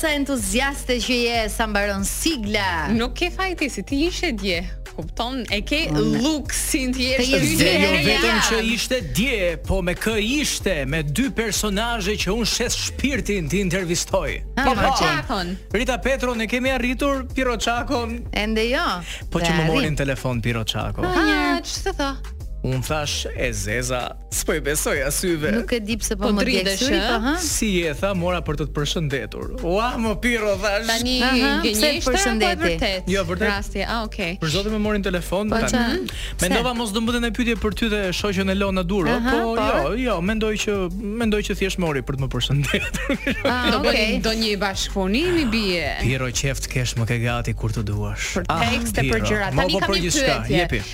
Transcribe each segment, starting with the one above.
sa entuziaste që je sa mbaron sigla. Nuk ke faj ti se ti ishe dje. Kupton, e ke luksin si ti je. Jo vetëm që ishte dje, po me kë ishte me dy personazhe që unë shes shpirtin t'i intervistoj. Ah, po po. po. Rita Petro ne kemi arritur Pirro Çakon. Ende jo. Po që më mori n'telefon Pirro Çako. Ah, ç'të tha? Unë thashë e zeza S'po i besoj as syve. Nuk e di pse po, po më djeg syri, po ha. Si je tha mora për të të përshëndetur. Ua, more Pirro thashë. Tani gënjeshtra po të përshëndeti. Po vërtet. Jo, vërtet. Rasti, ah, okay. Për zotin më mori n'telefon po, tani. Mendova mos do më bënte pyetje për ty dhe shoqën Elona Duro, po, po jo, jo, mendoj që mendoj që thjesht mori për të më përshëndetur. Ah, do bëj do një bashkëpunim i bie. Pirro qejf t'kesh më ke gati kur të duash. Për ah, tekste për gjëra. Tani po kam një pyetje.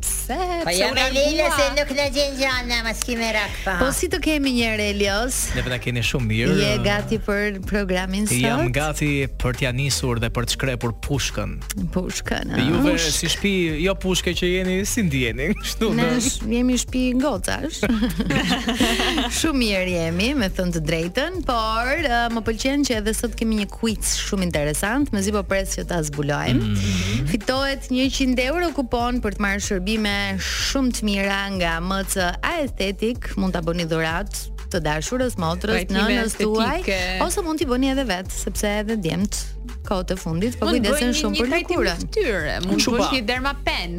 Pse? Po Pse ja mo e Leila se largua? nuk na gjen gjë ne, mos ki merak pra. Po si të kemi njëherë Elios? Neve na keni shumë mirë. Je gati për programin sot? Jam gati për t'ia nisur dhe për të shkrepur pushkën. Pushkën. ëh. Juve Pushk. si shtëpi, jo pushke që jeni, si ndiheni? Kështu. Ne në- sh- jemi shtëpi gocash. Shumë mirë jemi, me thënë të drejtën, por ë, më pëlqen që edhe sot kemi një quiz shumë interesant, mezi po pres që ta zbulojmë. Mm -hmm. Fitohet 100 euro kupon për të marrë shërbime shumë të mira nga MC Aesthetic, mund ta bëni dhuratë të dashurës motrës nënës tuaj ose mund t'i bëni edhe vetë sepse edhe djemt kohët e fundit po kujdesen shumë për lëkurën. Mund të bësh një dermapen.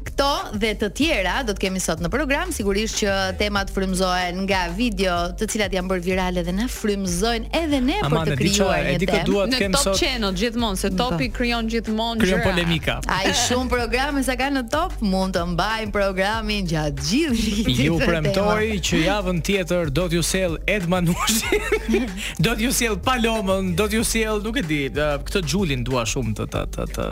Këto dhe të tjera do të kemi sot në program, sigurisht që temat frymëzohen nga video, të cilat janë bërë virale dhe na frymëzojnë edhe ne Ama, për të krijuar një temë. Duhet të kemi Top sot... channel gjithmonë, se topi krijon gjithmonë gjëra. Krijon polemika. Aq shumë programe sa kanë në top, mund të mbajmë programin gjatë gjithë vitit. Ju premtoj që javën tjetër do t'ju sjell Edi Manushin. do t'ju sjell Palomën, do t'ju sjell, nuk e di, këtë Xhulin dua shumë të të të të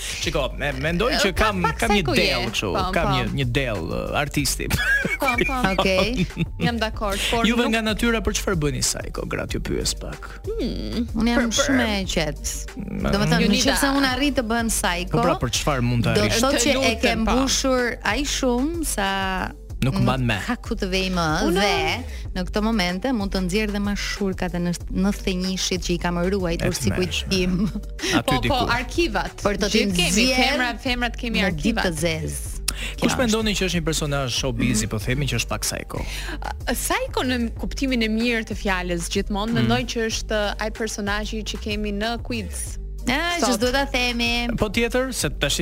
Shiko, me, mendoj që kam kam një dell kështu, po, kam po. një një dell artisti. Po, po. Okej. Jam dakord, por Juve nga natyra për çfarë bëheni psycho gratë ju pyes pak. Hmm, unë jam shumë e qetë. Mm, Domethënë, mm. nëse unë arrij të bëhem psycho. Po pra, për çfarë mund të arrish? Do të thotë që e ke mbushur aq shumë sa Nuk mban më. Ka ku të vejë më Unë... dhe në këto momente mund të nxjerr dhe mëçurkat e nëntëdhjetenjëshit që i kam ruajtur si kujtim. Aty po, po arkivat. Për këtë kemi femra, femrat kemi arkivat. Të zezë. Kush mendoni që është një personazh showbizi, po themi që është pak psycho? Psycho në kuptimin e mirë të fjalës, gjithmonë mm. mendoj që është ai personazhi që kemi në quiz. Ah, që duhet ta themi. Po tjetër, se tash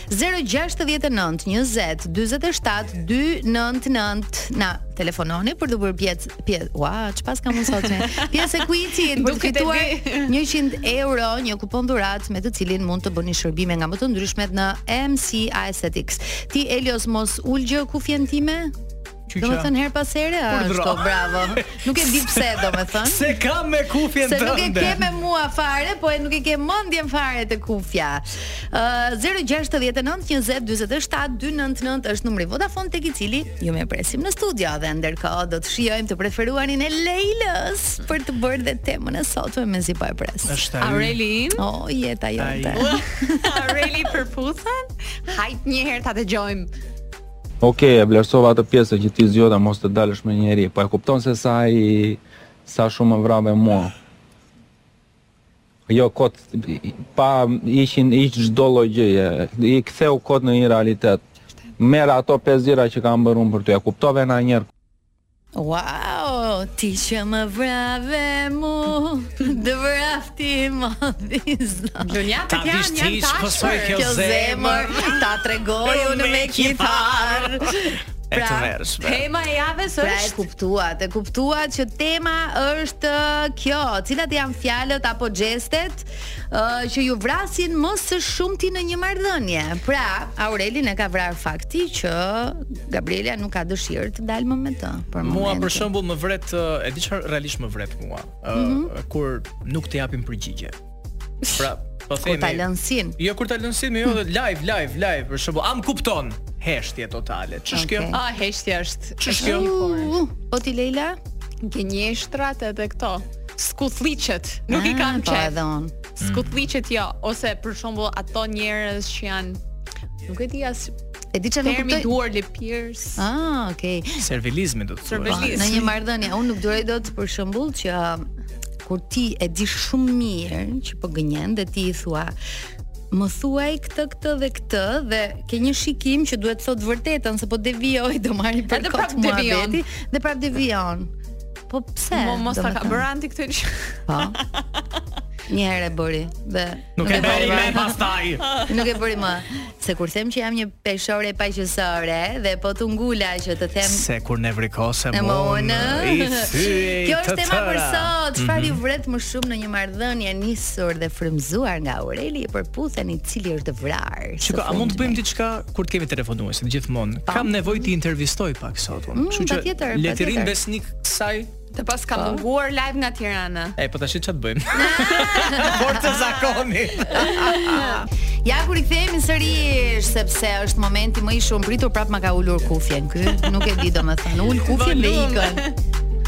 Zero gjashtëdhjetë e nëntë, njëzet, dyzet e shtatë, dy, nëntë, nëntë Na telefononi për t'u bërë pjesë pjesë. Ua, ç'paskam unë sot me. Pjesë e kuicit për të fituar 100 euro, një kupon dhuratë me të cilin mund të bëni shërbime nga më të ndryshmet në MC Aesthetics. Ti Elios mos ul gjë kufjen time? Qyqa. Do të thonë herë pas here ashtu, bravo. Nuk e di pse do të thënë. Se kam me kufjen tënde. Se nuk e ke me mua fare, po e nuk e ke mendjen fare te kufja. Uh, 069 20 47 299 është numri Vodafone tek i cili ju mirëpresim në studio dhe ndërkohë do të shijojmë të preferuarin e Leilës për të bërë dhe temën e sotme mezi po e pres. Është Aurelin. Oh, jeta jote. Aureli i Përputhen. Hajt një herë ta dëgjojmë. Ok, e vlerësova atë pjesën që ti zgjodhe mos të dalësh me njeri, po e kupton se sa e sa shumë më vrave mua. Jo kot pa ishin hiç çdo lloj gjëje, i ktheu kot në një realitet. Merri ato 5 gjëra që kam bërë unë për ty, e kuptove ndonjëherë. Uaoo ti që më vrave mu Të vraftë më dhizna Lunjatët Ta janë janë vishtish, tashpër pësoj kjo Kjo zemër. zemër Ta tregoj unë me Me kitar E të Pra, vershme. Tema e javës Pra është e kuptuat, e kuptuat që tema është uh, kjo, cilat janë fjalët apo gjestet uh, që ju vrasin më së shumti në një marrëdhënie. Pra, Aurelin e ka vrarë fakti që Gabriela nuk ka dëshirë të dalë më me të. Për mua për shembull më vret e di çfarë realisht më vret mua, uh, mm -hmm. kur nuk të japin përgjigje. Pra, po themi. Kur ta lënë seen. Jo kur ta lënë seen, jo live, live, live, për shembull, a më kupton heshtje totale. Ç'është okay. kjo? Ah, heshtja është. Ç'është kjo? Po ti Leila, gënjeshtrat edhe këto. skuthllëqet nuk ah, i kanë po qejf. Mm. Skuthllëqet jo, ose për shembull ato njerëz që janë nuk e di as E di çfarë nuk kuptoj. Termi duarlëpirës. Ah, okay. Servilizmi do të thotë. Servilizmi. Në një marrëdhënie, unë nuk duroj dot për shembull që kur ti e di shumë mirë që po gënjen dhe ti i thua më thuaj këtë këtë dhe këtë dhe ke një shikim që duhet të thotë të vërtetën se po devijoi do marr për kot mua veten dhe prap devijon. Po pse? Mo, mos ta ka bërë anti këtë gjë. Po. Një herë e bëri dhe nuk, nuk e bëri më pastaj. nuk e bëri më. Se kur them që jam një peshore paqësore dhe po t'u ngula që të them Se kur ne vrikose më unë i thyej. Kjo është tema për sot. Mhm. Çfarë ju vret më shumë në një marrëdhënie nisur dhe frymëzuar nga Aureli i Përputhen i cili është vrarë. Çka a mund të bëjmë diçka kur të kemi telefonuesin gjithmonë. Po. Kam nevojë të intervistoj pak sot unë. Mm, Kështu që tjetër, le të rrim besnik kësaj. Të paska po. munguar live nga Tirana. E po tash çat bëjmë. Forca zakoni. ja kur i themi sërish sepse është momenti më i shumëpritur prap ma ka ulur kufjen ky. Nuk e di domethënë, ul kufjen dhe ikën.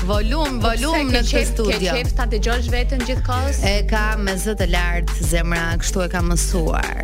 Volum, po volum në këtë studio. Ke qejf ta dëgjosh veten gjithkohës? E kam me zë të lartë zemra, kështu e kam mësuar.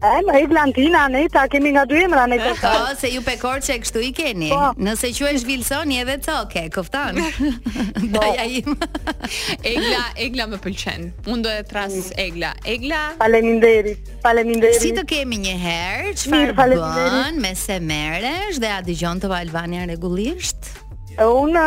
Em, Eglantina, Aneta, kemi nga dy emra ne këtë. Po, se ju pe Korçe kështu i keni. Po. Nëse quhesh Vilson je edhe Coke, kupton? Daja im. Egla, Egla më pëlqen. Unë do e thras Egla. Egla, Faleminderit. Faleminderit. Si të kemi një herë, Mirë, çfarë faleminderit. bën, me se merresh dhe a dëgjon të Albania rregullisht? Unë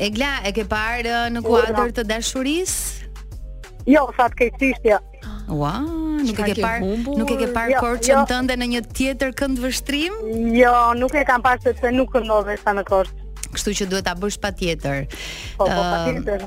Egla, e ke parë uh, në kuadër të dashurisë? Jo, fatkeqësisht jo. Ua, nuk e ke parë, nuk e ke parë jo, Korçën jo. tënde në një tjetër këndvështrim? Jo, nuk e kam parë sepse nuk kam qenë asnjëherë në Korçë. Kështu që duhet ta bësh patjetër. Po, po, patjetër.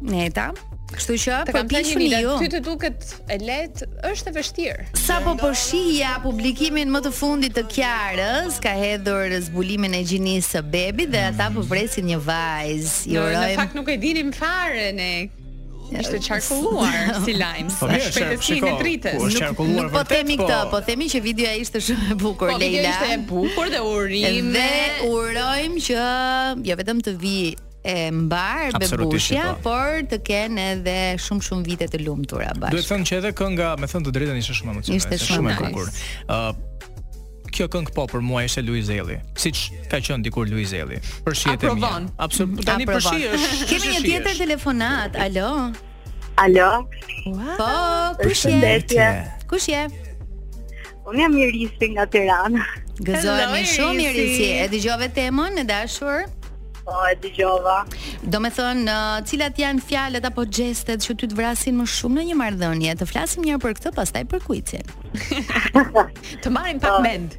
Neta. Kështu që të kam thënë një ide. Ty të duket e lehtë, është e vështirë. Sapo po shihja publikimin më të fundit të Kiarës, ka hedhur zbulimin e gjinisë së bebit dhe ata po presin një vajzë. Jo, në fakt nuk e dinim fare ne. Ishte qarkulluar si lajm. Po mirë, shpejtësinë e dritës. Po qarkulluar vërtet. Nuk po themi këtë, po. po themi që videoja ishte shumë e bukur, Leila. Po videoja ishte e bukur dhe urime. Dhe urojmë që jo vetëm të vijë e mbarë bebushja, po. por të kenë edhe shumë shumë vite të lumtura bashkë. Duhet thënë që edhe kënga, me thënë të drejtën, ishte shumë emocionante, ishte shumë, shumë e bukur. Ë uh, kjo këngë po për mua ishte Luiz Ejlli, siç ka qenë dikur Luiz Ejlli. Për shijet e mia. Absolut. Tani për shije është. Kemi një tjetër telefonat. Alo. Alo. Po, kush je? Kush je? Unë jam Irisi nga Tirana. Gëzohemi shumë Irisi. E dëgjove temën e dashur? Po, e dëgjova. Domethënë, cilat janë fjalët apo gjestet që ty të vrasin më shumë në një marrëdhënie? Të flasim njëherë për këtë, pastaj për kuicin. të marrim pak po. mend.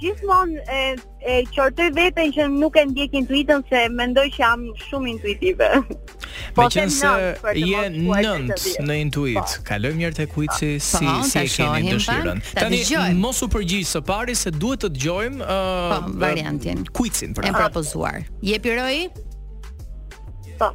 Gjithmonë e, e qortoj veten që nuk e ndjek intuitën se mendoj që jam shumë intuitive. Po meqenëse je nënt në intuit, po. kaloj mirë te kuici po, si, po, si e keni dëshirën. Tani, mos u përgjigj së pari se duhet të dëgjojmë uh, po, uh, variantin. Kuicin, pra. E propozuar. Je piroj? Po.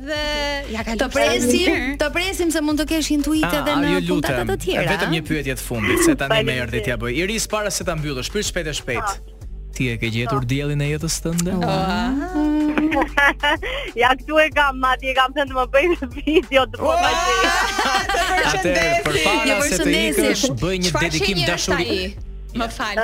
Dhe ja kalim. Të presim, të presim se mund të kesh intuitë edhe ah, në puntatat të tjera. Vetëm një pyetje të fundit, se tani më erdhi t'ia bëj. Iris para se ta mbyllësh, pyet shpejt e shpejt. Ti e ke gjetur diellin e jetës tënde? ja këtu e kam, madje e kam thënë të më bëj një video të po ta Atëherë para se të ikësh, bëj një dedikim dashurie. Më fal.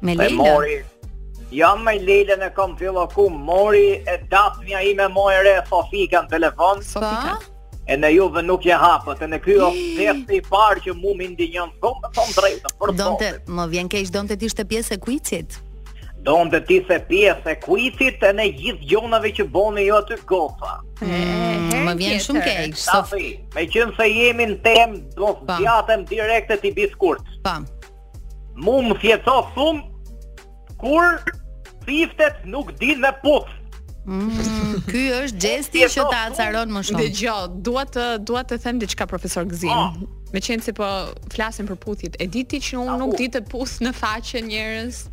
Me Leila. Mori. Jam me Leilën kom fillo ku mori e dashmja ime më e re Sofika në telefon. Sofika. Ene juve nuk e hapët, ene ky o gjesti i parë që mu më indinjon, po me thonë të drejtën, për të Donte, më vjen keq donte të ishte pjesë e kuizit. Donte të ishte pjesë e kuizit ene gjithë gjonave që boni ju aty goca. Mm, më vjen shumë keq. Sofi, meqenëse jemi në temë, do të po. direkt t'i bi shkurt. Pam. Po. Mu më vje zor shumë Kur çiftet nuk din me puth mm, Ky është gjesti që ta acaron më shumë Dëgjo, dua të, dua të them diçka profesor Gëzim oh. Meqenëse po flasim për puthjet E di ti që unë nuk di të puth në faqe njerëz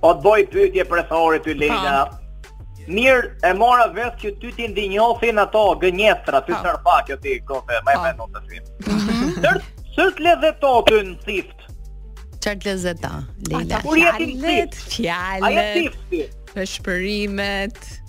Po të bëj pyetje përsëri ty Leila. Mirë, e mora vesh që ty t'indinjoshin ato gënjeshtra, ty çfarë pa kjo ti kofe, më e vjen në tafim. Tër, çer t'lezeton në çift. Çer t'lezeton, Leila. Kur je ti në çift? Fjalët. Ai çift. Pëshpërimet.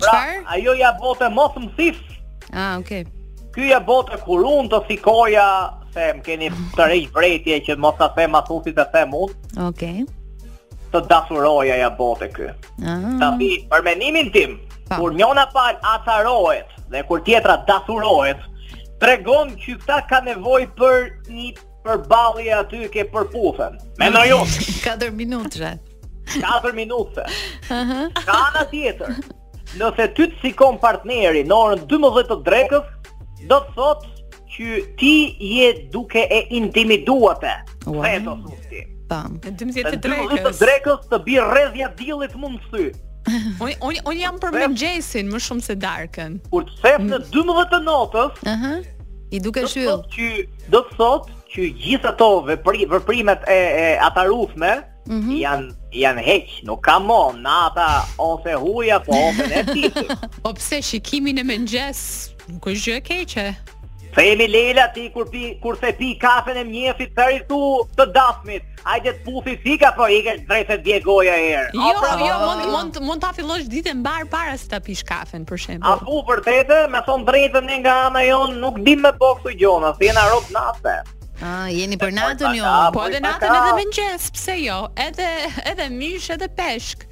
Pra, ajo ja bote mos më shif. Ah, okay. Ky ja bote kur un të shikoja se më keni tërheq vërejtje që mos ta them as unë si të them unë. Okej. Okay. Të dashuroja ja bote ky. Ah. Tashi për mendimin tim. Pa. Kur njona palë acarohet dhe kur tjetra dashurohet, tregon që këta ka nevojë për një përballje aty ke përputhen. Me në jo. 4 minutëshe. 4 minutëshe. Ka ana tjetër. Nëse ty të sikon partneri në orën 12 të drekës, do të thotë që ti je duke e intimidu atë. Wow. Feto, susti. Tam. Në 12 të drekës. Në 12 të drekës të bi rrezja e diellit mu në sy. Unë un, un jam për mëngjesin më shumë se darkën. Kur të shef në 12 të natës, uh -huh. i dukesh yll. do të thotë që gjithë ato vepri, veprimet e, e acarushme mm -hmm. janë janë heq, nuk ka më inate ose huje apo ose ne ditë. po pse shikimi në mëngjes nuk është gjë e keqe? Themi Leila ti kur pi kur s'e pi kafen e mjesit thëri tu të dashmit. Hajde të puth i çikë, po ik drejt se vje goja erë. Jo, pra, jo, mund, mund, mund ta fillosh ditën mbarë para se ta pish kafen, për shembull. Ashtu vërtet, me thonë drejtën ne nga ana jonë, nuk dim me bo këto gjona, se jena rob nate. A, jeni për natën jo. Po edhe natën edhe mëngjes pse jo, edhe, edhe mish, edhe peshk.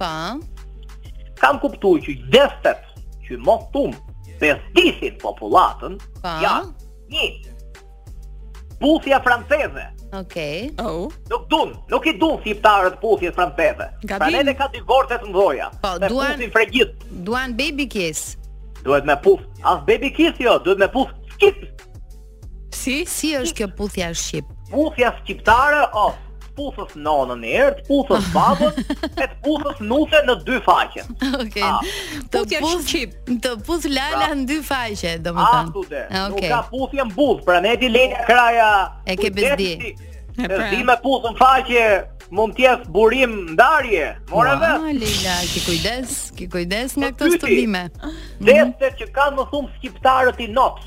Pa. Kam kuptu që gjestet që më shumë bezdisin popullatën, pa. janë një, puthja franceze. Okej. Okay. Oh. Nuk dun, nuk i dun shqiptarët puthjet franceze. Pra Gabim. Pra ne ka divorce të mëdha. Po duan puthin frëngjit. Duan baby kiss. Duhet me puth. As baby kiss jo, duhet me puth shqip. Si? Si është kjo puthja shqip? Puthja shqiptare është të puthësh nonën, Era, të puthësh babën, e të puthësh nusen në dy faqe. Ok, ah. të puthë shqip, të puthë lala pra. në dy faqe, domethënë. Ashtu dhe, ah, nuk ka puthje në buzë, pra ne, ti Lejla Kraja... E ke bezdi. E pra. s'di me puthë në faqe, mund t'jetë burim ndarje, more vesh. Ua, Leila, ki kujdes, ki kujdes nga këto studime. Dhe mhm. se që kanë më shumë shqiptarët inat,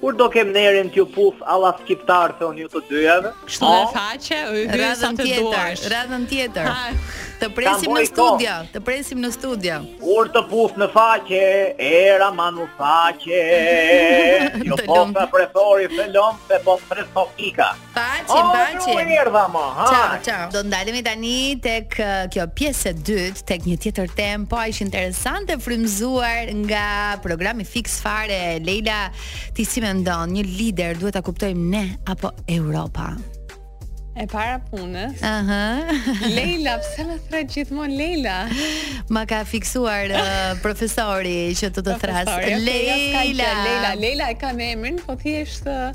Kur do kem nderin t'ju puth allashqiptar thonë unë ju të dyjave? Kështu në faqe, u i hyjë sa të duash. Radhën tjetër, radhën tjetër. Të presim në studio, të presim në studio. Kur të puth në faqe, Era, ma në faqe. Jo po profesori, se lom, se profesori, Paçi, paçi. Oh, erdha më. Ciao, ciao. Do ndalemi tani tek kjo pjesë e dytë, tek një tjetër temë, po aq interesante, frymzuar nga programi Fix Fare. Leila, ti si mendon, një lider duhet ta kuptojmë ne apo Europa? E para punës. Aha. Leila, pse më thret gjithmonë Leila? Ma ka fiksuar uh, profesori që të të thërras. Leila, Leila, Leila e ka emrin, po thjesht uh,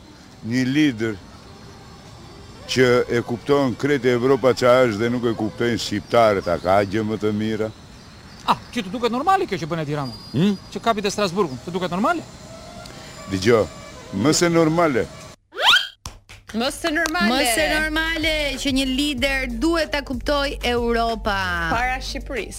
Një lider që e kupton krejt Evropa ça është dhe nuk e kuptojnë shqiptarët a ka gjë më të mirë? Ah, ty të duket normale kjo që bën Edi Rama? Hm? Që kapiti Strasburgun, të duket normale? Dëgjo, më se normale. Më se normale. Më se normale që një lider duhet ta kuptojë Europa. Para Shqipërisë.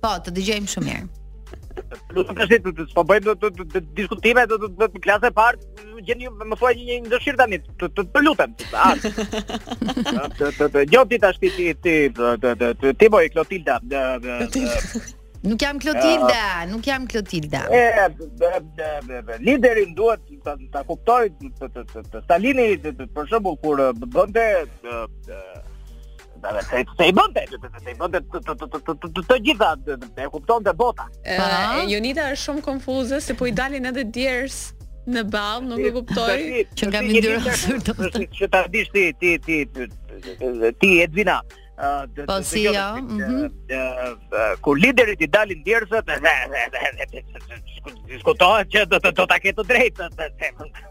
Po, të dëgjojmë shumë mirë. Nuk të shoh, të s'po bëjmë të, të, të, diskutime, të, të, të, të klasë e partë, më gjeni më thuaj një një dëshirë tani, të, të, të lutem. Të, të, të, të, jo ti tash ti ti ti ti ti boj Klotilda. Nuk jam Klotilda, uh, nuk jam Klotilda. E, be, be, be, be. liderin duhet ta, ta kuptoj të, të, të, të, Stalini të, të, për shembull kur bënte Dhe se se i bënte, se i bënte të gjitha, e kuptonte bota. Jonita është shumë konfuze se po i dalin edhe djersë në ball, nuk e kuptoj. Që nga më ndyrosur të thotë. Që ta dish ti ti ti ti Edvina. Po si jo. Kur liderit i dalin djersët, diskutohet që do të do ta ketë të drejtë.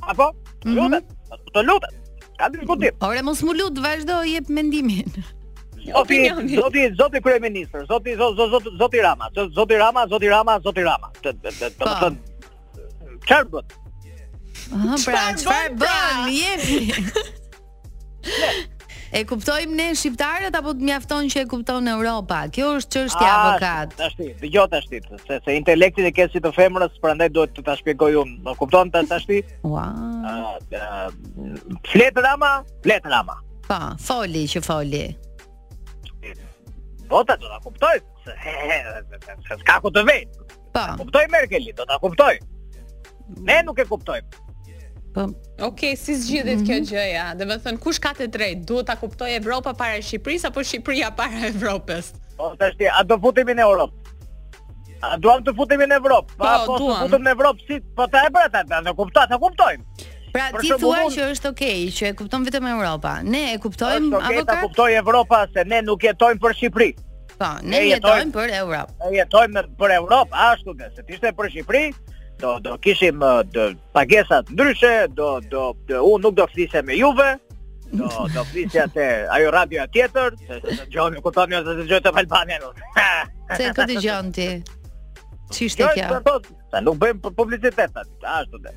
Apo? Mm -hmm. Lutet. Të lutet. Ka diskutim. Ore mos mu lut, vazhdo jep mendimin. Zoti, zoti, zoti kryeministër, zoti, zoti, zoti, zoti Rama, zoti Rama, zoti Rama, zoti Rama. Të të të të të Çfarë bën? Ah, pra, çfarë bën? Pra? Jepi. E kuptojmë ne shqiptarët apo të mjafton që e kupton Europa? Kjo është çështja ah, avokat. Tashti, dëgjo tashti, se se intelektin e ke si të femrës, prandaj duhet të ta shpjegoj unë. Po kupton tash tashti? Ua. Ah, ah, flet Rama, flet Rama. Pa, po, foli që foli. Bota do ta kuptojë. Ka ku të vejë. Po. Ta kuptojë Merkeli, do ta kuptojë. Ne nuk e kuptojmë. Po. Okej, okay, si zgjidhet mm -hmm. kjo mhm. gjë ja? Domethënë kush ka të drejtë? Duhet ta kuptojë Evropa para Shqipërisë apo Shqipëria para Evropës? Po, tashti, a do futemi në Evropë? A duam të futemi në Evropë? Po, po, po duam. Futemi në Evropë si po ta e bëra ta, ta, ta kuptoj, ta kuptojmë. Pra ti thua që është okay, që e kupton vetëm Evropa. Ne e kuptojmë apo ka? Është okay, ta kuptojë Evropa se ne nuk jetojmë për Shqipëri. Po, ne, ne jetojmë për Europë. Ne jetojmë për Europë, ashtu që, se t'ishte për Shqipëri, do, do kishim do, pagesat ndryshe, do, do, do, unë nuk do flisja me juve, do, do flisja te ajo radio tjetër, se dëgjoni, kupton, se dëgjoj Top Albania, no. se këtë dëgjon ti, ç'ishte kjo? Se nuk bëjmë publicitet, ashtu që.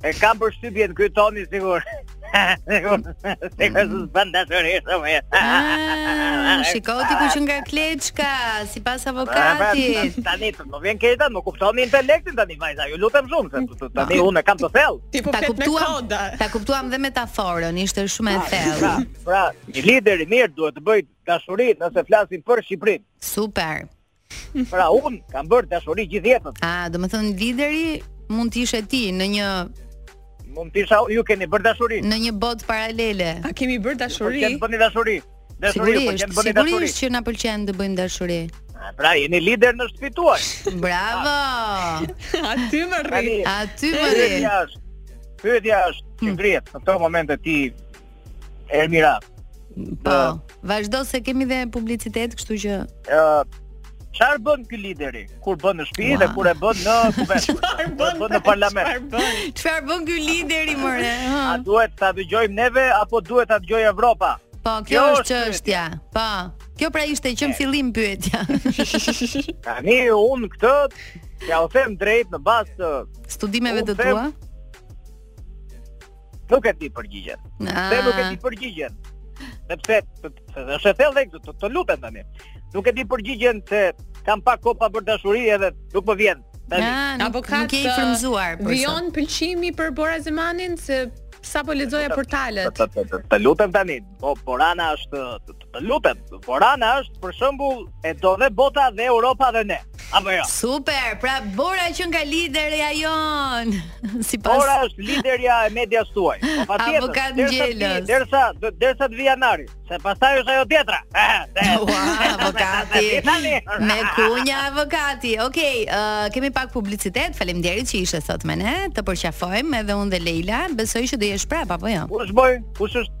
E kam përshtypjen ky Toni sigur. Se ka sus bandatoria sa më. Ah, shiko ti ku qenka kleçka, sipas avokatit. Tani po më vjen këta, më kuptoni intelektin tani vajza. Ju lutem shumë se tani unë e kam të thellë. Ti po flet me koda. Ta kuptuam dhe metaforën, ishte shumë e ah, thellë. Pra, pra, një lider i mirë duhet të bëjë dashuri nëse flasim për Shqipërinë. Super. Pra unë kam bërë dashuri gjithë jetën. A, domethënë lideri mund të ishe ti në një mund të isha ju keni bër dashuri. Në një botë paralele. A kemi bër dashuri? Kemi bën dashuri. Dashuri, po kemi bën dashuri. Sigurisht që na pëlqen të bëjmë dashuri. Pra jeni lider në shtëpinë tuaj. Bravo. Aty më rri. Aty më rri. Pyetja është, pyetja është, mm. ngrihet në këto momente ti Ermira. Po, vazhdo se kemi dhe publicitet, kështu që ë Çfarë bën ky lideri kur bën në shtëpi dhe kur e bën në kuvend? Çfarë bën në parlament? Çfarë bën? Çfarë bën ky lideri more? A duhet ta dëgjojmë neve apo duhet ta dëgjojë Evropa? Po, kjo, është çështja. Po. Kjo pra ishte që në fillim pyetja. Tani unë këtë jua them drejt në bazë të studimeve të tua. Nuk e di përgjigjen. Ah. Se nuk e di përgjigjen. Sepse është e thellë këtu, të, të lutem tani. Nuk e di përgjigjen se kam pak kohë pa bërë dashuri edhe nuk më vjen. Tani. Ah, nuk, Avokat, nuk je i frymëzuar për Vijon pëlqimi për Bora Zemanin se sapo lexoja portalet. Të, të, të, të lutem tani. Po Bora na është Të lutem, Bora na është për shembull e do dhe bota dhe Europa dhe ne. Apo jo. Super, pra Bora që nga liderja jonë. Sipas... Bora është liderja e medias tuaj. Po patjetër, Avokat Ngjelës. Derisa, derisa të vijë janari, se pastaj është ajo tjetra. Ua, avokati. me kunja avokati. Okej, okay, uh, kemi pak publicitet, faleminderit që ishe sot me ne, të përqafojmë edhe unë dhe Leila. Besoj që do jesh prap, apo jo? Kush boj, kush është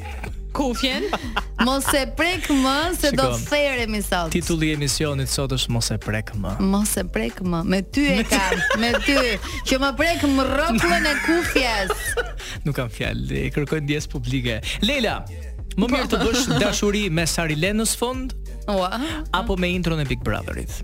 Kufjen. Mos e prek më se do të theremi sot. Titulli i emisionit sot është Mos e prek më. Mos e prek më. Me ty e kam, me ty. Që më prek më rrotullën e kufjes. Nuk kam fjalë, kërkoj ndjesë publike. Leila, më mirë të bësh dashuri me Sarilen në sfond? Ua. Apo me intron e Big Brotherit?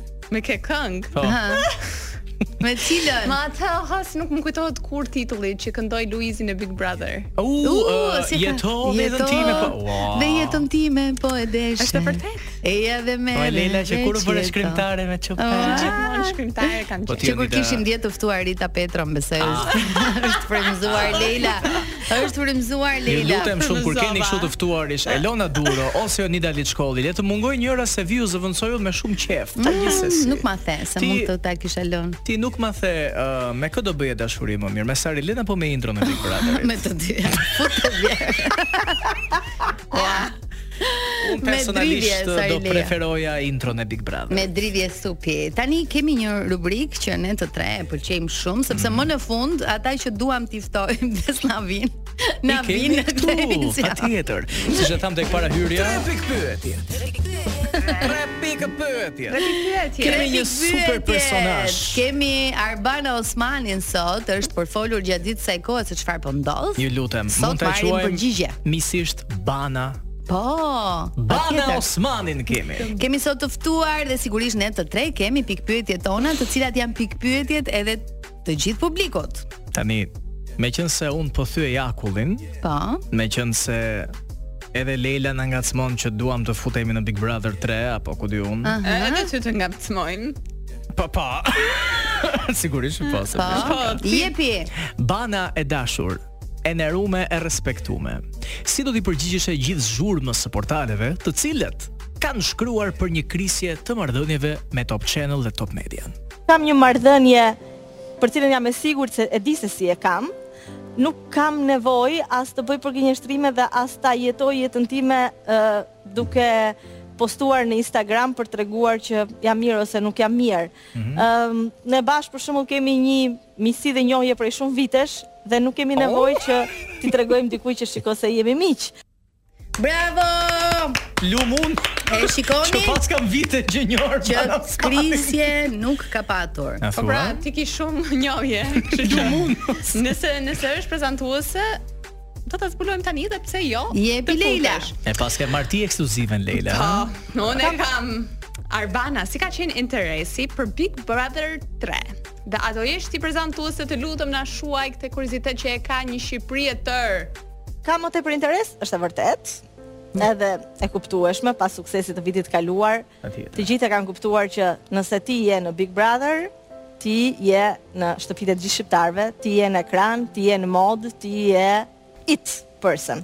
Me kë këngë? Po. Me cilën? Me atë as nuk më kujtohet ky titulli që këndoi Luizi në Big Brother. U, uh, uh, si jo, me jetën time po. Wow. Dhe jetën time po e desh. Është vërtet. Eja dhe merr. Po Leila që kur u bëre shkrimtare moj çupë. Oh, gjithmonë shkrimtare kam qenë. Po që kur kishim dje të ftuar Rita Petro, besoj. Ah. Është frymëzuar Leila. Është frymëzuar Leila. Ju lutem shumë kur keni kështu të ftuarish Elona Duro ose Jonida Liçkolli, le të mungojë njëra se vij u zëvendësoj unë me shumë qejf. Po gjithsesi. Nuk ma the se mund të ta kisha lënë. Ti nuk ma the uh, me kë do bëje dashuri më mirë, me Sarilen apo me intron e Big Brother? me të dy. Po të vjen. Unë personalisht do preferoja intron e Big Brother. Me dridhje supi. Tani kemi një rubrikë që ne të tre e pëlqejmë shumë sepse mm. më në fund ata që duam t'i ftojmë dhe s'na vin. Na vin këtu. Patjetër. Siç e thamë tek parahyrja. Tre pikë pyetje. Tre pikë pyetje. Tre pikë pyetje. Kemi një super personazh. Kemi Arbana Osmanin sot, është përfolur gjatë gjithë kësaj kohe se çfarë po ndodh. Ju lutem, mund ta quajmë përgjigje. Mësysh Bana Po, Bana Osmanin kemi. Kemi sot të ftuar dhe sigurisht ne të tre kemi pikëpyetjet tona, të cilat janë pikëpyetjet edhe të gjithë publikut. Tani, meqenëse unë po e thyej akullin, pa. Po. meqenëse edhe Leila na ngacmon që duam të futemi në Big Brother 3 apo ku di unë. Uh -huh. Edhe ty të ngacmojnë. Pa pa. Sigurisht po. Po, po jepi. Bana e dashur. E nderume, e respektume, si do t'i përgjigjeshe gjithë zhurmës së portaleve, të cilët kanë shkruar për një krisje të marrëdhënieve me Top Channel dhe Top Media? Kam një marrëdhënie për të cilën jam e sigurt se e di se si e kam. Nuk kam nevojë as të bëj përgënjeshtrime dhe as ta jetoj jetën time ë duke postuar në Instagram për të treguar që jam mirë ose nuk jam mirë. Ëm ne bashkë për shembull kemi një Miqësi dhe njohje prej shumë vitesh dhe nuk kemi nevojë që t'i tregojmë dikujt që shiko se jemi miq. Bravo! Lum unë. E shikoni? Që paskam vite që njoh. Që krisje nuk ka patur. Po pra, ti ke shumë njohje. Lum unë. Nëse nëse është prezantuese, do ta zbulojmë tani dhe pse jo? Jepi Leila. E paske marrë ti ekskluziven Leila. Po, unë e kam. Arbana, si ka qenë interesi për Big Brother 3? Dhe a do jesh ti prezantuese, të lutëm na shuaj këtë kuriozitet që e ka një Shqipëri e tërë. Ka më tepër interes, është e vërtetë, edhe e kuptueshme pas suksesit të vitit të kaluar. Të gjithë e kanë kuptuar që nëse ti je në Big Brother, ti je në shtëpitë e gjithë shqiptarëve, ti je në ekran, ti je në modë, ti je it person.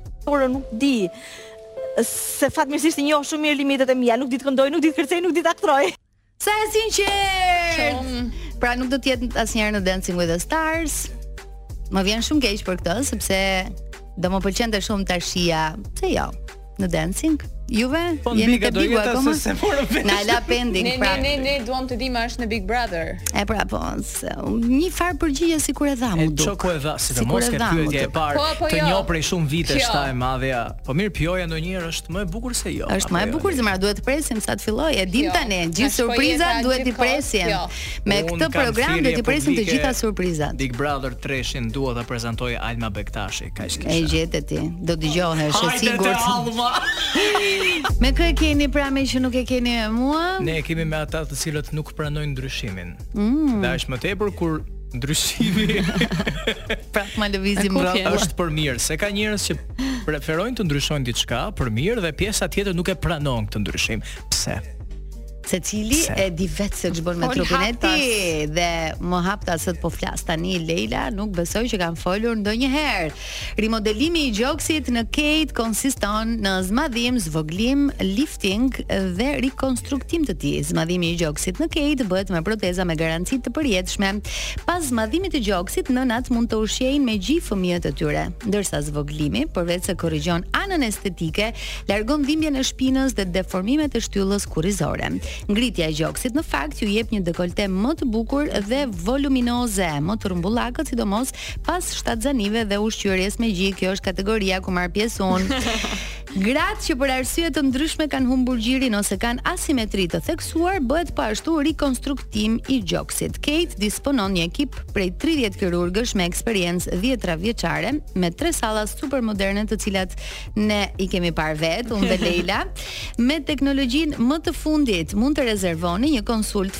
Por unë nuk di se fatmirësisht i njoh shumë mirë limitet e mia, nuk di të këndoj, nuk di të kërcej, nuk di të aktroj. Sa e sinqertë. Shumë. Pra nuk do të jetë asnjëherë në Dancing with the Stars. Më vjen shumë keq për këtë sepse do më pëlqente shumë ta shija. Pse jo? Në Dancing? Juve? Po jeni te Bigu akoma? Na la pending pra. Ne ne ne duam të dimë a është në Big Brother. E pra po. një farë përgjigje sikur e dha, m'u duk. Çoku e dha, si të mos ke pyetje e parë, po, po, të jo. njoh prej shumë vitesh, jo. Ta e madhja. Po mirë, po-ja ndonjëherë është më e bukur se jo. Është më e bukur zemra, duhet të presim sa të fillojë. E dim jo. tani, gjithë po surprizat duhet të presim. Me këtë program do të presim të gjitha surprizat. Big Brother 3-shin duhet ta prezantojë Alma Bektashi, kaq kisha. E gjete ti. Do dëgjohesh e sigurt. Alma. Me kë e keni pra meqë nuk e keni me mua? Ne e kemi me ata të cilët nuk pranojnë ndryshimin. Mm. Dhe është më tepër kur ndryshimi prap ma lëvizim rrugë është për mirë se ka njerëz që preferojnë të ndryshojnë diçka për mirë dhe pjesa tjetër nuk e pranon këtë ndryshim pse secili e di vetë se ç'bën me trupin e tij dhe më hapur se ç'po flas tani Leila nuk besoj që kam folur ndonjëherë Rimodelimi i gjoksit në Kate konsiston në zmadhim, zvogëlim, lifting dhe rikonstruktim të tij. Zmadhimi i gjoksit në Kate bëhet me proteza me garanci të përjetshme. Pas zmadhimit të gjoksit, nënat mund të ushqejnë me gji fëmijët e tyre, ndërsa zvogëlimi, përveç se korrigjon anën estetike, largon dhimbjen e shpinës dhe deformimet e shtyllës kurrizore. Ngritja e gjoksit në fakt ju jep një dekolte më të bukur dhe voluminoze, më të rrumbullakët, sidomos Pas shtatzanive dhe ushqyerjes me gji, kjo është kategoria ku marr pjesë unë. Gratë që për arsye të ndryshme kanë humbur gjirin ose kanë asimetri të theksuar, bëhet po ashtu rekonstruktim i gjoksit. Keit disponon një ekip prej 30 kirurgësh me eksperiencë dhjetra vjeçare, me tre salla super moderne të cilat ne i kemi parë vetë, unë dhe Leila. Me teknologjinë më të fundit mund të rezervoni një konsult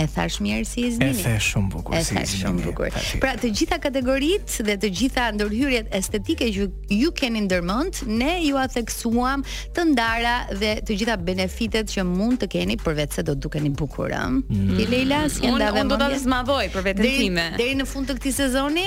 E thash mirë si e zgjini. E the shumë bukur si e zgjini. Shumë bukur. Pra të gjitha kategoritë dhe të gjitha ndërhyrjet estetike që ju keni ndërmend, ne jua theksuam të ndara dhe të gjitha benefitet që mund të keni përveç se do të dukeni bukur. Mm. Ti Leila, s'e ndave mendje? Unë do ta zmadhoj për veten time. Deri në fund të këtij sezoni?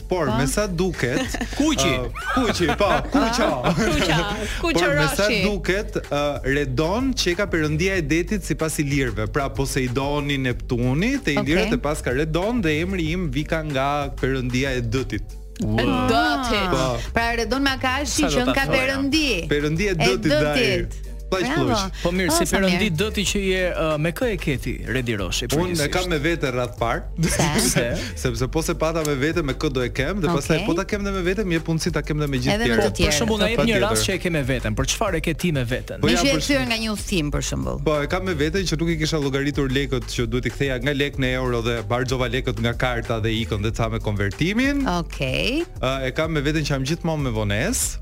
Por po. me sa duket, kuqi, uh, kuqi, po, kuqa. Kuqa, kuqa Por me sa duket, uh, Redon qenka perëndia e detit sipas ilirëve, pra Poseidoni, Neptuni, te ilirët okay. e paska Redon dhe emri im vika nga perëndia e dëtit. Dëtit. Po. Pra Redon me akashi qenka perëndi. Perëndi e dëtit. Vllai Shpluq. Po mirë, si perëndi deti që je uh, me kë e ke ti Redi Roshi? Unë e kam me vete radhë parë. Pse? Sepse po se pata me vete me kë do e kem dhe okay. pastaj po ta kem dhe me vete, më jep mundësi ta kem dhe me gjithë tjerë. Edhe me të tjerë. Për shembull, thuaj një rast që e ke me veten, për çfarë e ke ti me veten? Po ja u ktheva nga një udhtim për shembull. Po e kam me veten që nuk i kisha llogaritur lekët që duhet t'i ktheja nga lek në euro dhe harxova lekët nga karta dhe ikën dhe ca me konvertimin. Okej. Okay. Uh, e kam me veten që jam gjithmonë me vonesë.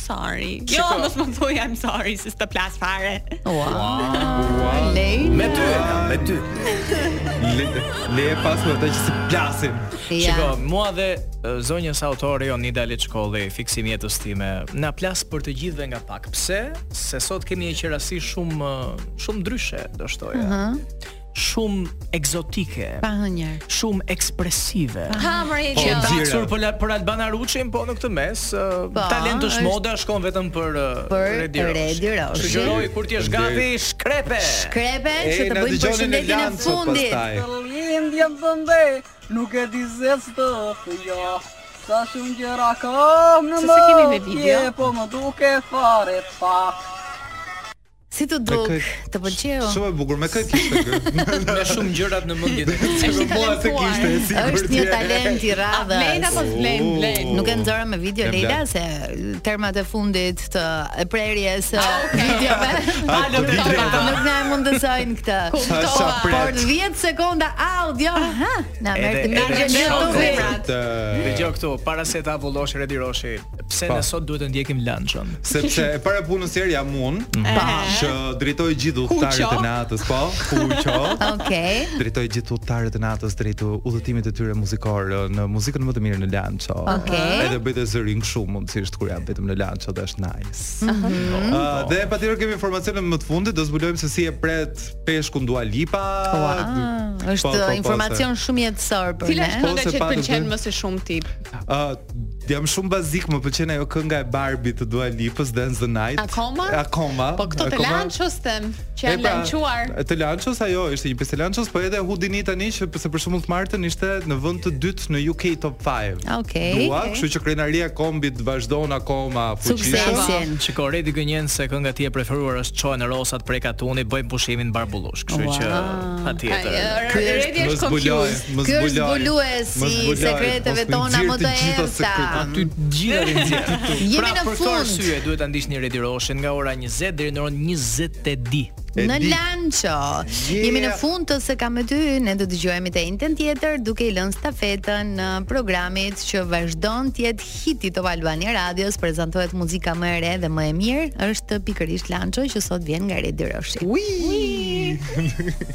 Sorry. Jo, Shiko. mos më thuaj I'm sorry se s'të plas fare. Wow. Lej. Me ty, me ty. Le, le pastaj ata që s'u plas. Ja. Shiko, mua dhe e, zonjës autore Jonida Leçkolli, fiksimi i jetës time, na plas për të gjithëve nga pak. Pse? Se sot kemi një qerasi shumë e, shumë ndryshe, do shtoja. shumë ekzotike. Pa hënjer. Shumë ekspresive. Hë more. Po dashuri për për Alban Aruçin, po në këtë mes uh, po, talenti 's'të plas moda shkon vetëm për uh, për Redi Rosh. Sugjeroj kur të jesh gati, shkrepe. Shkrepe, që të bëjmë përshëndetjen e fundit. Lindjen jam zonde, nuk e di se s'të jo. Sa shumë gjëra kam në mend, se kemi me video, po më duke fare pak. Si t'u duk, të pëlqeu. Shumë e bukur, me kë kishte kjo? Me shumë gjërat në mendje të tij. Është mua s'e kishte e sigurt. Është një talent i radhës. Vlen apo vlen, vlen. Nuk e nxorëm me video Leila se termat e fundit të prerjes së ah, videove. Pa lë të bëj. Nuk na mund të zojnë këtë. Kuptova. Por 10 sekonda audio. Aha. Na merr të mirë gjë. Dëgjo këtu, para se ta vullosh Redi Roshi. Pse pa. ne sot duhet të ndjekim Lançon? Sepse e para punës se jam unë, mhm. pa që drejtoj gjithë udhëtarët e natës, po, kuqo. Okej. Drejtoj gjithë udhëtarët e natës drejt udhëtimit të tyre muzikor në muzikën më të mirë në Lanço. Okej. Edhe bëje zërin kështu mundësisht kur jam vetëm në Lanço, dhe është nice. Mm -hmm. uh, dhe patjetër kemi informacionin më të fundit, do zbulojmë se si e pret peshkun Dua Lipa. Wow. Po, është po, po, informacion shumë jetësor për ne. Cila është kënga që të pëlqen më së shumti? Uh, jam shumë bazik, më pëlqen ajo kënga e Barbie të Dua Lipës Dance the Night. Akoma? Akoma. Po këto të lanços them, që janë pra, lançuar. Të lanços ajo ishte një pjesë lanços, po edhe Houdini tani që psh për shembull të martën ishte në vend të dytë në UK Top 5. Ah, okej. Dua, okay. kështu që krenaria e kombit vazhdon akoma fuqishëm. Suksesin. Shiko Redi gënjen se kënga e tij e preferuar është Çohen Rosat prej Katuni, bëjnë pushim n'Barbullush, kështu wow. që patjetër. Redi është konfuz. Më Ky është zbuloi. zbuluesi Më i zbuloi. sekreteve Mos më tona nxjerr më të të gjitha errëta. sekretet. Aty të gjitha i nxjerr. Jemi pra, në për këtë fund. arsye duhet ta ndiqni Redi Roshen nga ora 20 deri në orën 22. E di. Në Lanço. Yeah. Jemi në fund të S'e kam me ty, ne do të dëgjohemi të enjten tjetër duke i lënë stafetën programit që vazhdon të jetë hit i Top Albania Radios, prezantohet muzika më e re dhe më e mirë, është pikërisht Lanço që sot vjen nga Redi Roshi. Ui!